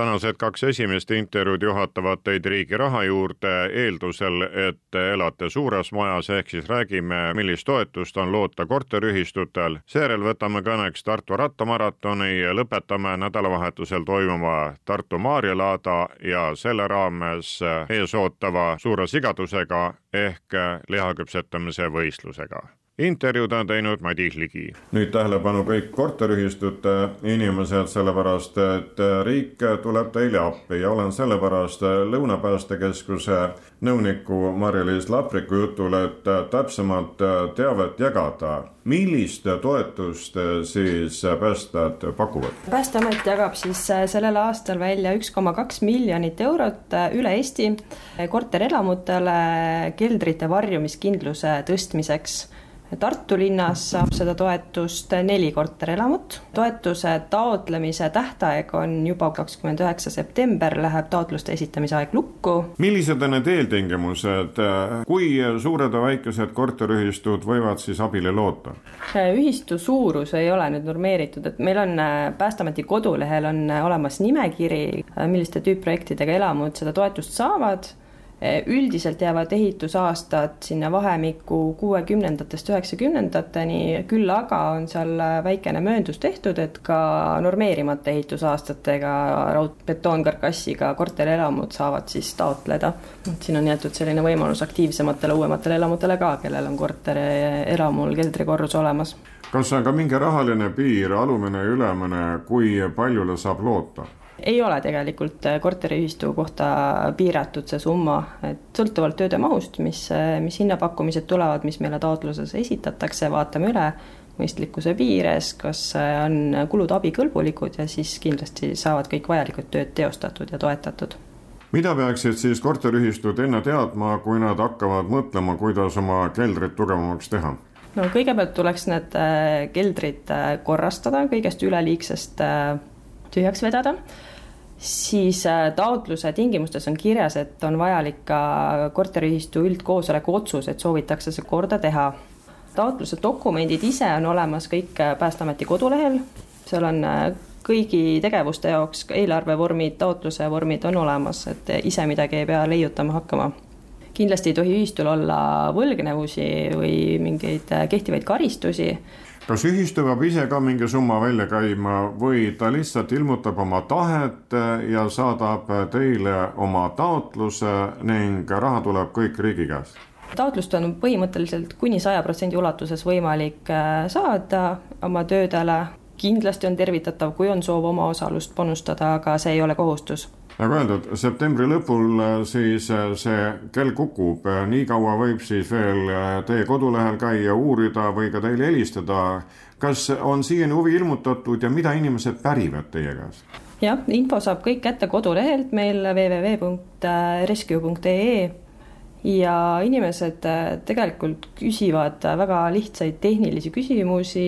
tänased kaks esimest intervjuud juhatavad teid riigi raha juurde eeldusel, et elate suures majas, ehk siis räägime, millist toetust on loota korteriühistutel. seejärel võtame kõneks Tartu rattamaratoni ja lõpetame nädalavahetusel toimuva Tartu Maarjalaada ja selle raames ees ootava suure sigadusega ehk lihaküpsetamise võistlusega intervjuud on teinud Madis Ligi. nüüd tähelepanu kõik korteriühistute inimesed, sellepärast et riik tuleb teile appi ja olen sellepärast Lõuna Päästekeskuse nõuniku Marja-Liis Lapriku jutul, et täpsemat teavet jagada. millist toetust siis päästjad pakuvad? päästeamet jagab siis sellel aastal välja üks koma kaks miljonit eurot üle Eesti korterelamutele keldrite varjumiskindluse tõstmiseks Tartu linnas saab seda toetust neli korterelamut. toetuse taotlemise tähtaeg on juba kakskümmend üheksa september, läheb taotluste esitamise aeg lukku. millised on need eeltingimused, kui suured ja väikesed korteriühistud võivad siis abile loota? ühistu suurus ei ole nüüd normeeritud, et meil on Päästeameti kodulehel on olemas nimekiri, milliste tüüpprojektidega elamud seda toetust saavad üldiselt jäävad ehitusaastad sinna vahemikku kuuekümnendatest üheksakümnendateni, küll aga on seal väikene mööndus tehtud, et ka normeerimata ehitusaastatega raudbetoonkarkassiga korterelamud saavad siis taotleda. et siin on jäetud selline võimalus aktiivsematele uuematele elamutele ka, kellel on korterelamul keldrikorrus olemas. kas on ka mingi rahaline piir, alumine ja ülemine, kui paljule saab loota? Ei ole tegelikult äh, korteriühistu kohta piiratud see summa, et sõltuvalt tööde mahust, mis, äh, mis hinnapakkumised tulevad, mis meile taotluses esitatakse, vaatame üle mõistlikkuse piires, kas äh, on kulud abikõlbulikud ja siis kindlasti saavad kõik vajalikud tööd teostatud ja toetatud mida peaksid siis korteriühistud enne teadma, kui nad hakkavad mõtlema, kuidas oma keldrit tugevamaks teha? no kõigepealt tuleks need keldrid korrastada kõigest üleliigsest tühjaks vedada siis äh, taotluse tingimustes on kirjas, et on vajalik ka korteriühistu üldkoosoleku otsus, et soovitakse see korda teha. taotluse dokumendid ise on olemas kõik äh, Päästeameti kodulehel, seal on äh, kõigi tegevuste jaoks eelarvevormid, taotluse vormid on olemas, et ise midagi ei pea leiutama hakkama. Kindlasti ei tohi ühistul olla võlgnevusi või mingeid kehtivaid karistusi kas ühistu peab ise ka mingi summa välja käima või ta lihtsalt ilmutab oma tahet ja saadab teile oma taotluse ning raha tuleb kõik riigi käest? taotlust on põhimõtteliselt kuni saja protsendi ulatuses võimalik äh, saada oma töödele. kindlasti on tervitatav, kui on soov omaosalust panustada, aga see ei ole kohustus nagu öeldud, septembri lõpul äh, siis äh, see kell kukub, äh, nii kaua võib siis veel teie kodulehel käia, uurida või ka teile helistada. kas on siiani huvi ilmutatud ja mida inimesed pärivad teie käest? jah, info saab kõik kätte kodulehelt meil www.rescue.ee ja inimesed tegelikult küsivad väga lihtsaid tehnilisi küsimusi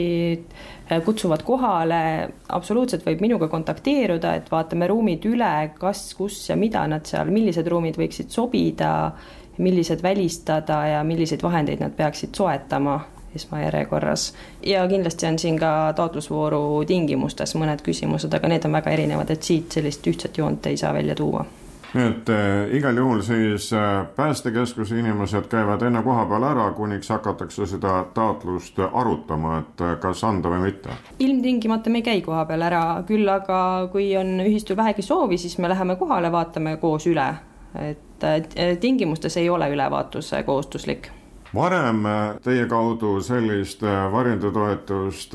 Äh, kutsuvad kohale, absoluutselt võib minuga kontakteeruda, et vaatame ruumid üle, kas, kus ja mida nad seal, millised ruumid võiksid sobida, millised välistada ja milliseid vahendeid nad peaksid soetama esmajärjekorras. ja kindlasti on siin ka taotlusvooru tingimustes mõned küsimused, aga need on väga erinevad, et siit sellist ühtset joont ei saa välja tuua nii et äh, igal juhul siis äh, päästekeskuse inimesed käivad enne koha peal ära, kuniks hakatakse seda taotlust arutama, et äh, kas anda või mitte. ilmtingimata me ei käi koha peal ära, küll aga kui on ühistul vähegi soovi, siis me läheme kohale, vaatame koos üle, et äh, tingimustes ei ole ülevaatus kohustuslik varem teie kaudu sellist varjenditoetust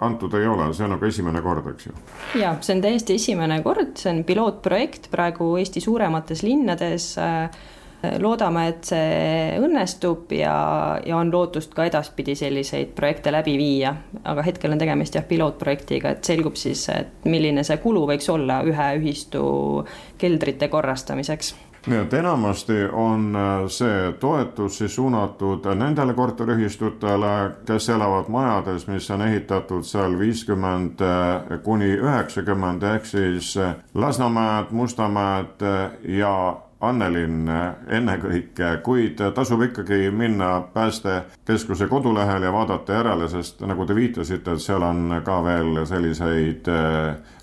antud ei ole, see on nagu esimene kord, eks ju? ja see on täiesti esimene kord, see on pilootprojekt praegu Eesti suuremates linnades. loodame, et see õnnestub ja, ja on lootust ka edaspidi selliseid projekte läbi viia, aga hetkel on tegemist jah, pilootprojektiga, et selgub siis, et milline see kulu võiks olla ühe ühistu keldrite korrastamiseks nii et enamasti on äh, see toetus siis suunatud nendele korteriühistutele, kes elavad majades, mis on ehitatud seal viiskümmend äh, kuni üheksakümmend ehk siis äh, Lasnamäed, Mustamäed ja Annelinn ennekõike, kuid tasub ikkagi minna päästekeskuse kodulehele ja vaadata järele, sest nagu te viitasite, et seal on ka veel selliseid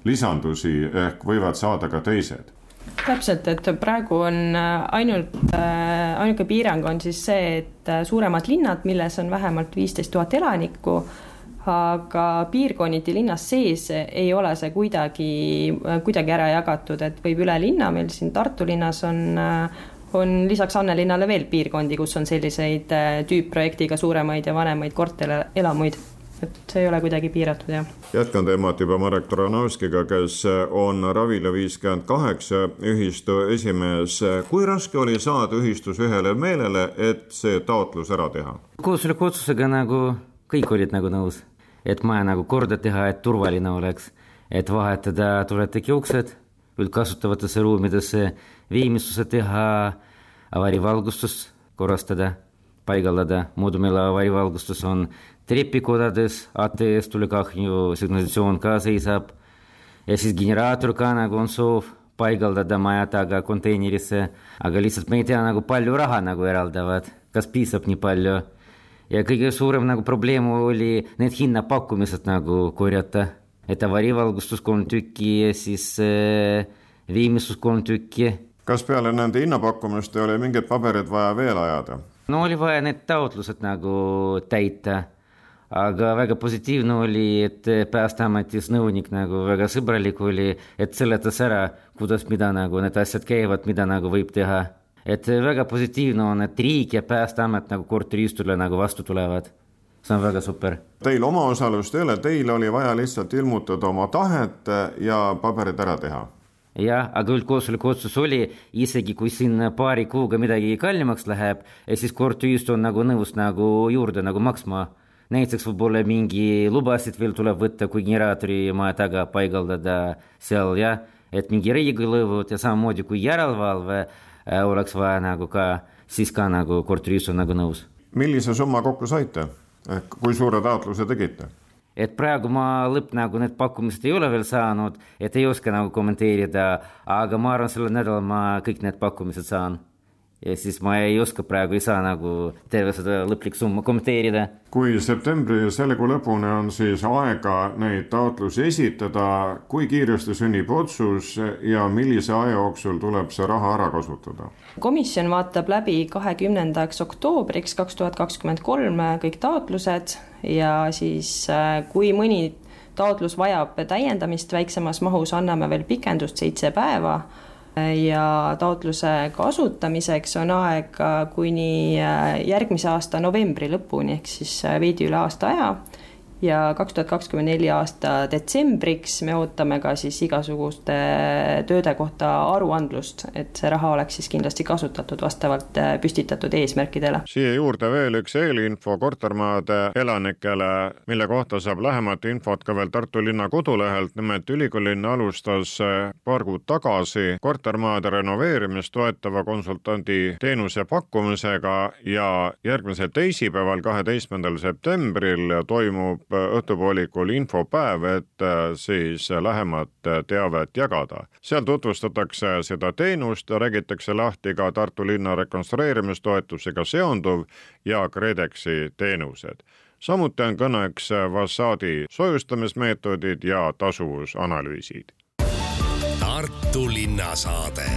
lisandusi ehk võivad saada ka teised täpselt, et praegu on äh, ainult, äh, ainuke piirang on siis see, et äh, suuremad linnad, milles on vähemalt viisteist tuhat elanikku, aga piirkonniti linnas sees ei ole see kuidagi, kuidagi ära jagatud, et võib üle linna, meil siin Tartu linnas on on lisaks Annelinnale veel piirkondi, kus on selliseid tüüpprojektiga suuremaid ja vanemaid korterelamuid et see ei ole kuidagi piiratud, jah. jätkan teemat juba Marek Taranovskiga, kes on Ravila viiskümmend kaheksa ühistu esimees. kui raske oli saada ühistus ühele meelele, et see taotlus ära teha? koosoleku otsusega nagu kõik olid nagu nõus, et maja nagu korda teha, et turvaline oleks, et vahetada tuletigi uksed üldkasutavatesse ruumidesse, viimistuse teha, avariivalgustust korrastada, paigaldada, muidu meil avariivalgustus on trepikodades ATS tulekahju signalisatsioon ka seisab ja siis generaator ka nagu on soov paigaldada maja taga konteinerisse, aga lihtsalt me ei tea nagu palju raha nagu eraldavad, kas piisab nii palju. ja kõige suurem nagu probleem oli need hinnapakkumised nagu korjata, et avariivalgustus kolm tükki ja siis äh, viimistsus kolm tükki. kas peale nende hinnapakkumiste oli mingeid pabereid vaja veel ajada? no oli vaja need taotlused nagu täita aga väga positiivne oli, et Päästeametis nõunik nagu väga sõbralik oli, et seletas ära, kuidas, mida nagu need asjad käivad, mida nagu võib teha. et väga positiivne on, et riik ja Päästeamet nagu korteriistule nagu vastu tulevad. see on väga super. Teil omaosalust ei ole, teil oli vaja lihtsalt ilmutada oma tahet ja paberid ära teha jah, aga üldkoosoleku otsus oli, isegi kui siin paari kuuga midagi kallimaks läheb, siis korteriühistu on nagu nõus nagu juurde nagu maksma näiteks võib-olla mingi lubasid veel tuleb võtta, kui generaatori maja taga paigaldada seal jah, et mingi riigilõivud ja samamoodi kui järelevalve äh, oleks vaja nagu ka, siis ka nagu korteriühistu on nagu nõus. millise summa kokku saite, ehk kui suure taotluse tegite? et praegu ma lõpp nagu need pakkumised ei ole veel saanud, et ei oska nagu kommenteerida, aga ma arvan, sellel nädalal ma kõik need pakkumised saan ja siis ma ei oska praegu, ei saa nagu terve seda lõplikku summa kommenteerida. kui septembri ja selle kuu lõpuni on siis aega neid taotlusi esitada, kui kiiresti sünnib otsus ja millise aja jooksul tuleb see raha ära kasutada? komisjon vaatab läbi kahekümnendaks oktoobriks kaks tuhat kakskümmend kolm kõik taotlused ja siis äh, kui mõni taotlus vajab täiendamist väiksemas mahus, anname veel pikendust seitse päeva ja taotluse kasutamiseks on aega kuni äh, järgmise aasta novembri lõpuni, ehk siis äh, veidi üle aasta aja ja kaks tuhat kakskümmend neli aasta detsembriks me ootame ka siis igasuguste tööde kohta aruandlust, et see raha oleks siis kindlasti kasutatud vastavalt äh, püstitatud eesmärkidele. siia juurde veel üks eelinfo kortermajade elanikele, mille kohta saab lähemat infot ka veel Tartu linna kodulehelt, nimelt ülikoolilinn alustas paar kuud tagasi kortermajade renoveerimist toetava konsultandi teenuse pakkumisega ja järgmisel teisipäeval, kaheteistkümnendal septembril toimub õhtupoolikul infopäev, et äh, siis lähemat teavet jagada. seal tutvustatakse seda teenust, räägitakse lahti ka Tartu linna rekonstrueerimistoetusega seonduv ja KredExi teenused samuti on kõneks fassaadi soojustamismeetodid ja tasuvusanalüüsid. Tartu linnasaade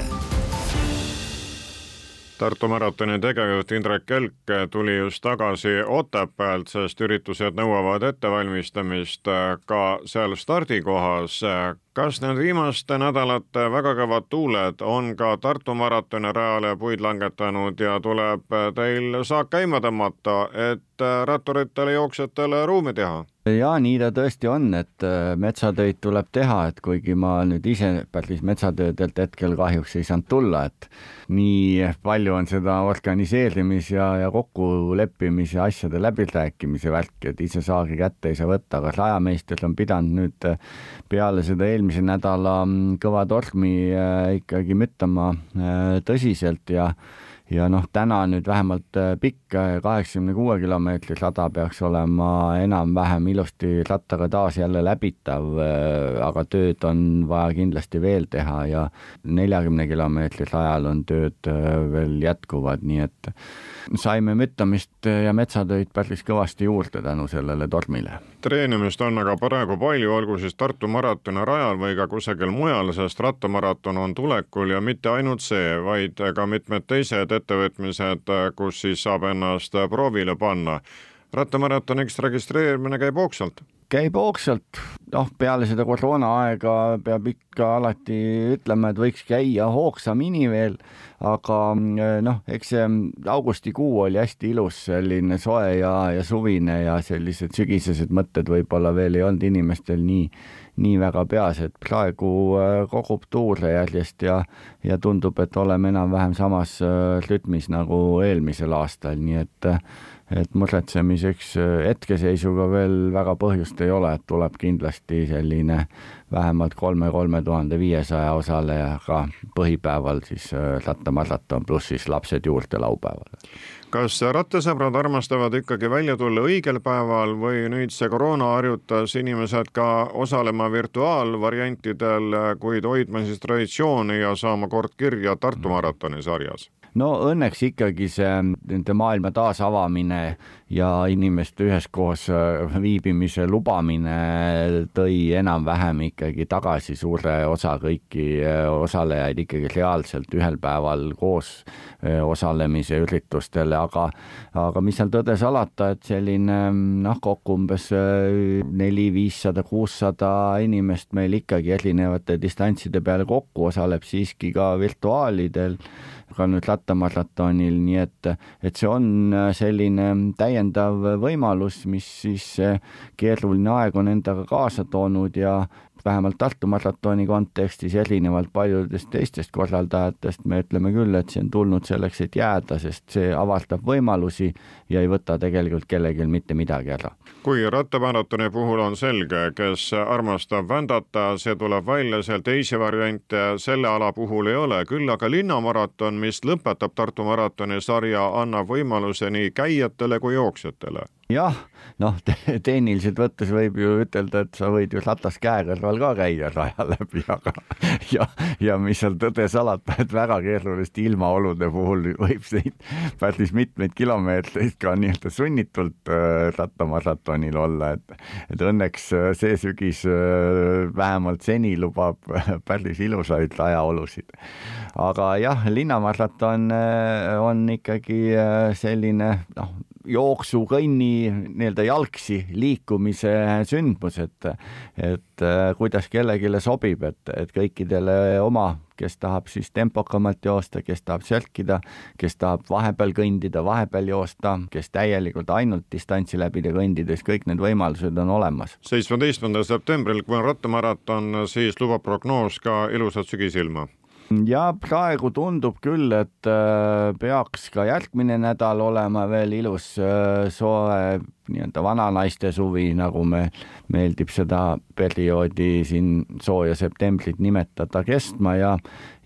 Tartu maratoni tegevjuht Indrek Kelk tuli just tagasi Otepäält, sest üritused nõuavad ettevalmistamist ka seal stardikohas. Kas need viimaste nädalate väga kõvad tuuled on ka Tartu maratoni rajale puid langetanud ja tuleb teil saak käima tõmmata, et ratturitele, jooksjatele ruumi teha? jaa, nii ta tõesti on, et äh, metsatöid tuleb teha, et kuigi ma nüüd ise päris metsatöödelt hetkel kahjuks ei saanud tulla, et nii palju on seda organiseerimis ja, ja kokkuleppimise asjade läbirääkimise värki, et ise saagi kätte ei saa võtta, aga rajameister on pidanud nüüd äh, peale seda eelmist eelmise nädala mm, kõva tormi ikkagi müttama tõsiselt ja ja noh, täna nüüd vähemalt äh, pikk äh, kaheksakümne kuue kilomeetri rada peaks olema enam-vähem ilusti rattaga taas jälle läbitav, äh, aga tööd on vaja kindlasti veel teha ja neljakümne kilomeetri rajal on tööd veel jätkuvad, nii et saime müttamist ja metsatöid päris kõvasti juurde tänu sellele tormile. treenimist on aga praegu palju, olgu siis Tartu maratoni rajal või ka kusagil mujal, sest rattamaraton on tulekul ja mitte ainult see, vaid ka mitmed teised ettevõtmised, kus siis saab ennast proovile panna. rattamaratoniks registreerimine käib hoogsalt käib hoogsalt, noh, peale seda koroonaaega peab ikka alati ütlema, et võiks käia hoogsamini veel, aga noh, eks see augustikuu oli hästi ilus, selline soe ja, ja suvine ja sellised sügisesed mõtted võib-olla veel ei olnud inimestel nii, nii väga peas, et praegu äh, kogub tuure järjest ja, ja tundub, et oleme enam-vähem samas äh, rütmis nagu eelmisel aastal, nii et et muretsemiseks äh, hetkeseisuga veel väga põhjust ei ole, et tuleb kindlasti selline vähemalt kolme, kolme tuhande viiesaja osalejaga põhipäeval siis äh, rattamaraton pluss siis lapsed juurde laupäeval. kas rattasõbrad armastavad ikkagi välja tulla õigel päeval või nüüd see koroona harjutas inimesed ka osalema virtuaalvariantidel, kuid hoidma siis traditsiooni ja saama kord kirja Tartu maratoni sarjas? No õnneks ikkagi see nende maailma taasavamine ja inimeste üheskoos äh, viibimise lubamine tõi enam-vähem ikkagi tagasi suure osa kõiki äh, osalejaid ikkagi reaalselt ühel päeval koos äh, osalemise üritustele, aga aga mis seal tõde salata, et selline noh, kokku umbes neli, viissada, kuussada inimest meil ikkagi erinevate distantside peale kokku osaleb siiski ka virtuaalidel ka nüüd rattamaratonil, nii et, et see on äh, selline täiendav võimalus, mis siis äh, keeruline aeg on endaga kaasa toonud ja vähemalt Tartu maratoni kontekstis erinevalt paljudest teistest korraldajatest me ütleme küll, et see on tulnud selleks, et jääda, sest see avardab võimalusi ja ei võta tegelikult kellelgi mitte midagi ära. kui rattamaratoni puhul on selge, kes armastab vändata, see tuleb välja, seal teisi variante selle ala puhul ei ole, küll aga linnamaraton, mis lõpetab Tartu maratoni sarja, annab võimaluse nii käijatele kui jooksjatele jah, noh te, tehniliselt võttes võib ju ütelda, et sa võid ju ratas käe kõrval ka käia raja läbi, aga ja, ja mis seal tõde salata, et väga keeruliste ilmaolude puhul võib neid päris mitmeid kilomeetreid ka nii-öelda sunnitult äh, rattamaratonil olla, et et õnneks äh, see sügis äh, vähemalt seni lubab päris ilusaid rajaolusid. aga jah, linnamaraton on ikkagi selline noh, jooksu, kõnni, nii-öelda jalgsi liikumise sündmus, et, et äh, kuidas kellelegi sobib, et, et kõikidele oma, kes tahab siis tempokamalt joosta, kes tahab sörkida, kes tahab vahepeal kõndida, vahepeal joosta, kes täielikult ainult distantsi läbida kõndides, kõik need võimalused on olemas. seitsmeteistkümnendal septembril, kui on rattamaraton, siis lubab prognoos ka ilusat sügisilma ja praegu tundub küll, et äh, peaks ka järgmine nädal olema veel ilus äh, soe nii-öelda vananaiste suvi, nagu me, meeldib seda perioodi siin sooja septembrit nimetada, kestma ja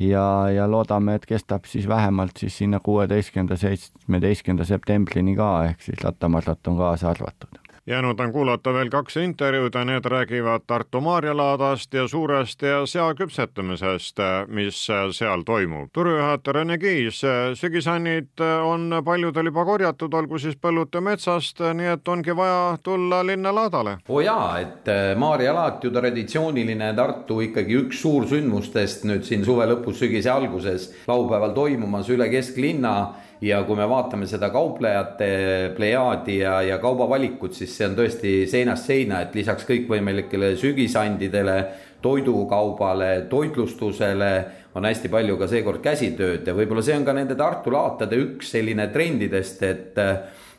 ja, ja loodame, et kestab siis vähemalt siis sinna kuueteistkümnenda, seitsmeteistkümnenda septembrini ka, ehk siis rattamaraton kaasa arvatud jäänud on kuulata veel kaks intervjuud ja need räägivad Tartu Maarja laadast ja suurest ja sea küpsetamisest, mis seal toimub. turujuhataja Rene Kiis, sügisannid on paljudel juba korjatud, olgu siis põllult ja metsast, nii et ongi vaja tulla linna laadale. oo jaa, et äh, Maarja laat ju traditsiooniline Tartu ikkagi üks suursündmustest nüüd siin suve lõpus, sügise alguses laupäeval toimumas üle kesklinna ja kui me vaatame seda kauplejate plejaadi ja, ja kaubavalikut, siis see on tõesti seinast seina, et lisaks kõikvõimalikele sügisandidele, toidukaubale, toitlustusele on hästi palju ka seekord käsitööd. Ja võib-olla see on ka nende Tartu laatade üks selline trendidest, et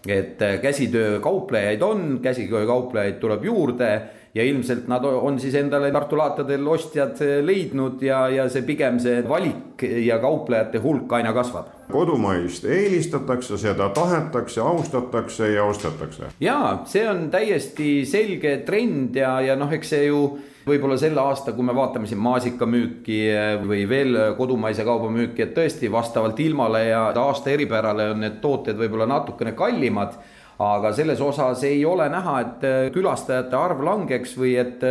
et käsitöökauplejaid on, käsitöökauplejaid tuleb juurde ja ilmselt nad on siis endale Tartu laatadel ostjad leidnud ja, ja see pigem see valik ja kauplejate hulk aina kasvab kodumaist eelistatakse, seda tahetakse, austatakse ja ostetakse. ja see on täiesti selge trend ja, ja noh, eks see ju võib-olla sel aasta, kui me vaatame siin maasikamüüki või veel kodumaise kauba müüki, et tõesti vastavalt ilmale ja aasta eripärale on need tooted võib-olla natukene kallimad aga selles osas ei ole näha, et külastajate arv langeks või et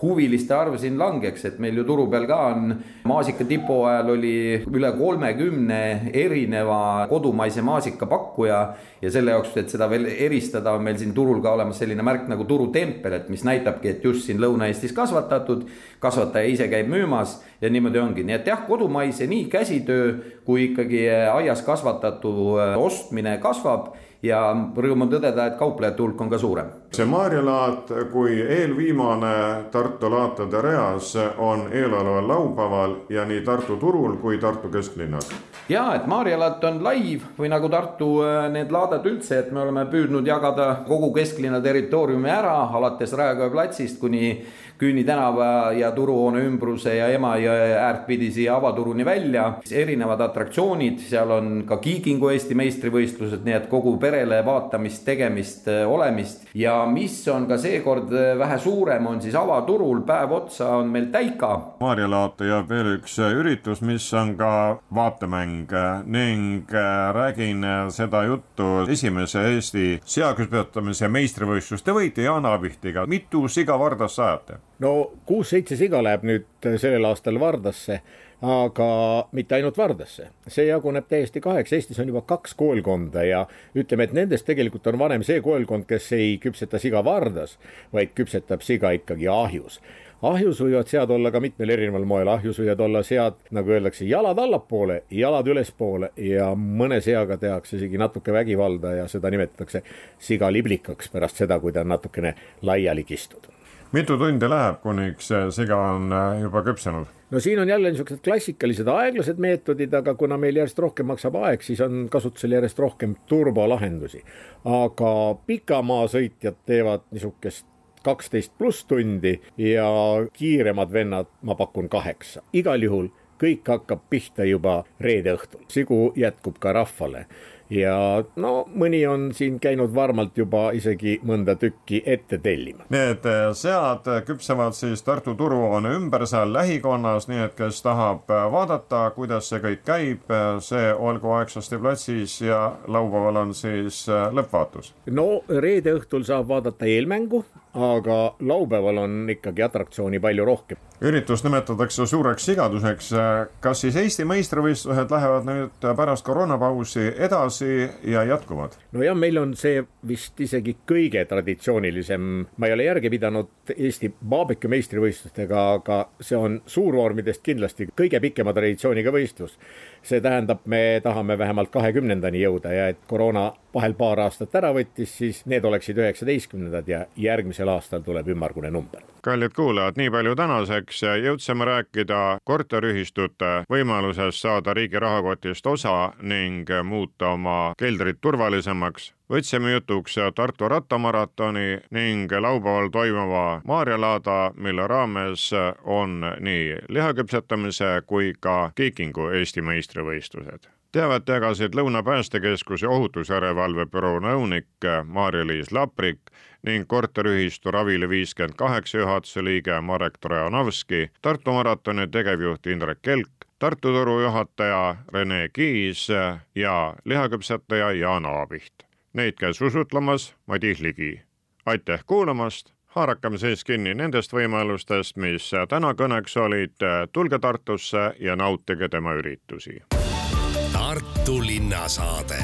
huviliste arv siin langeks, et meil ju turu peal ka on maasika tipu ajal oli üle kolmekümne erineva kodumaise maasika pakkuja ja selle jaoks, et seda veel eristada, on meil siin turul ka olemas selline märk nagu turutempel, et mis näitabki, et just siin Lõuna-Eestis kasvatatud, kasvataja ise käib müümas ja niimoodi ongi, nii et jah, kodumaise nii käsitöö kui ikkagi aias kasvatatu ostmine kasvab ja rõõm on tõdeda, et kauplejate hulk on ka suurem. see Maarja laat kui eelviimane Tartu laatade reas on eeloleval laupäeval ja nii Tartu turul kui Tartu kesklinnas. ja et Maarja laat on laiv või nagu Tartu äh, need laadad üldse, et me oleme püüdnud jagada kogu kesklinna territooriumi ära alates Raekoja platsist kuni Küüni tänava ja Turuhoone ümbruse ja Emajõe äärt pidi siia avaturuni välja. erinevad atraktsioonid, seal on ka Kiikingu Eesti meistrivõistlused, nii et kogu perele vaatamist, tegemist, olemist. ja mis on ka seekord vähe suurem, on siis avaturul päev otsa on meil täika. Maarja laata jääb veel üks üritus, mis on ka vaatemäng ning räägin seda juttu esimese Eesti seaküpetamise meistrivõistluste võitja Jaan Abihtiga. mitu siga Vardas sajate? No kuus-seitse siga läheb nüüd sellel aastal Vardasse, aga mitte ainult Vardasse, see jaguneb täiesti kaheks, Eestis on juba kaks koolkonda ja ütleme, et nendest tegelikult on vanem see koolkond, kes ei küpseta siga Vardas, vaid küpsetab siga ikkagi ahjus ahjus võivad sead olla ka mitmel erineval moel, ahjus võivad olla sead, nagu öeldakse, jalad allapoole, jalad ülespoole ja mõne seaga tehakse isegi natuke vägivalda ja seda nimetatakse sigaliblikaks pärast seda, kui ta on natukene laiali kistud mitu tundi läheb, kuniks siga on äh, juba küpsenud? no siin on jälle niisugused klassikalised aeglased meetodid, aga kuna meil järjest rohkem maksab aeg, siis on kasutusel järjest rohkem turbolahendusi. aga pikamaasõitjad teevad niisugust kaksteist pluss tundi ja kiiremad vennad, ma pakun kaheksa. igal juhul kõik hakkab pihta juba reede õhtul, sigu jätkub ka rahvale ja no mõni on siin käinud varmalt juba isegi mõnda tükki ette tellima. Need äh, sead küpsevad siis Tartu turuhoone ümber seal lähikonnas, nii et kes tahab äh, vaadata, kuidas see kõik käib, äh, see olgu Aegsasti platsis ja laupäeval on siis lõppvaatus. no reede õhtul saab vaadata eelmängu, aga laupäeval on ikkagi atraktsiooni palju rohkem. üritust nimetatakse suureks sigaduseks. kas siis Eesti meistrivõistlused lähevad nüüd pärast koroonapausi edasi ja jätkuvad? nojah, meil on see vist isegi kõige traditsioonilisem, ma ei ole järge pidanud Eesti baabeke meistrivõistlustega, aga see on suurvormidest kindlasti kõige pikema traditsiooniga võistlus. See tähendab, me tahame vähemalt kahekümnendani jõuda ja et koroona vahel paar aastat ära võttis, siis need oleksid üheksateistkümnendad ja järgmisel aastal tuleb ümmargune number. kallid kuulajad, nii palju tänaseks jõudsime rääkida korteriühistute võimalusest saada riigi rahakotist osa ning muuta oma keldrit turvalisemaks võtsime jutuks Tartu rattamaratoni ning laupäeval toimuva Maarjalaada, mille raames on nii lihaküpsetamise kui ka kiikingu Eesti meistrivõistlused teavet jagasid Lõuna päästekeskuse ohutusjärelevalve büroo nõunik Maarja-Liis Laprik ning korteriühistu Ravili viiskümmend kaheksa juhatuse liige Marek Trojanovski, Tartu maratoni tegevjuht Indrek Kelk, Tartu turu juhataja Rene Kiis ja lihaküpsetaja Jaan Aabiht. Neid käis usutlemas Madis Ligi. aitäh kuulamast! Haarakem sees kinni nendest võimalustest, mis täna kõneks olid, tulge Tartusse ja nautige tema üritusi. Tartu linnasaade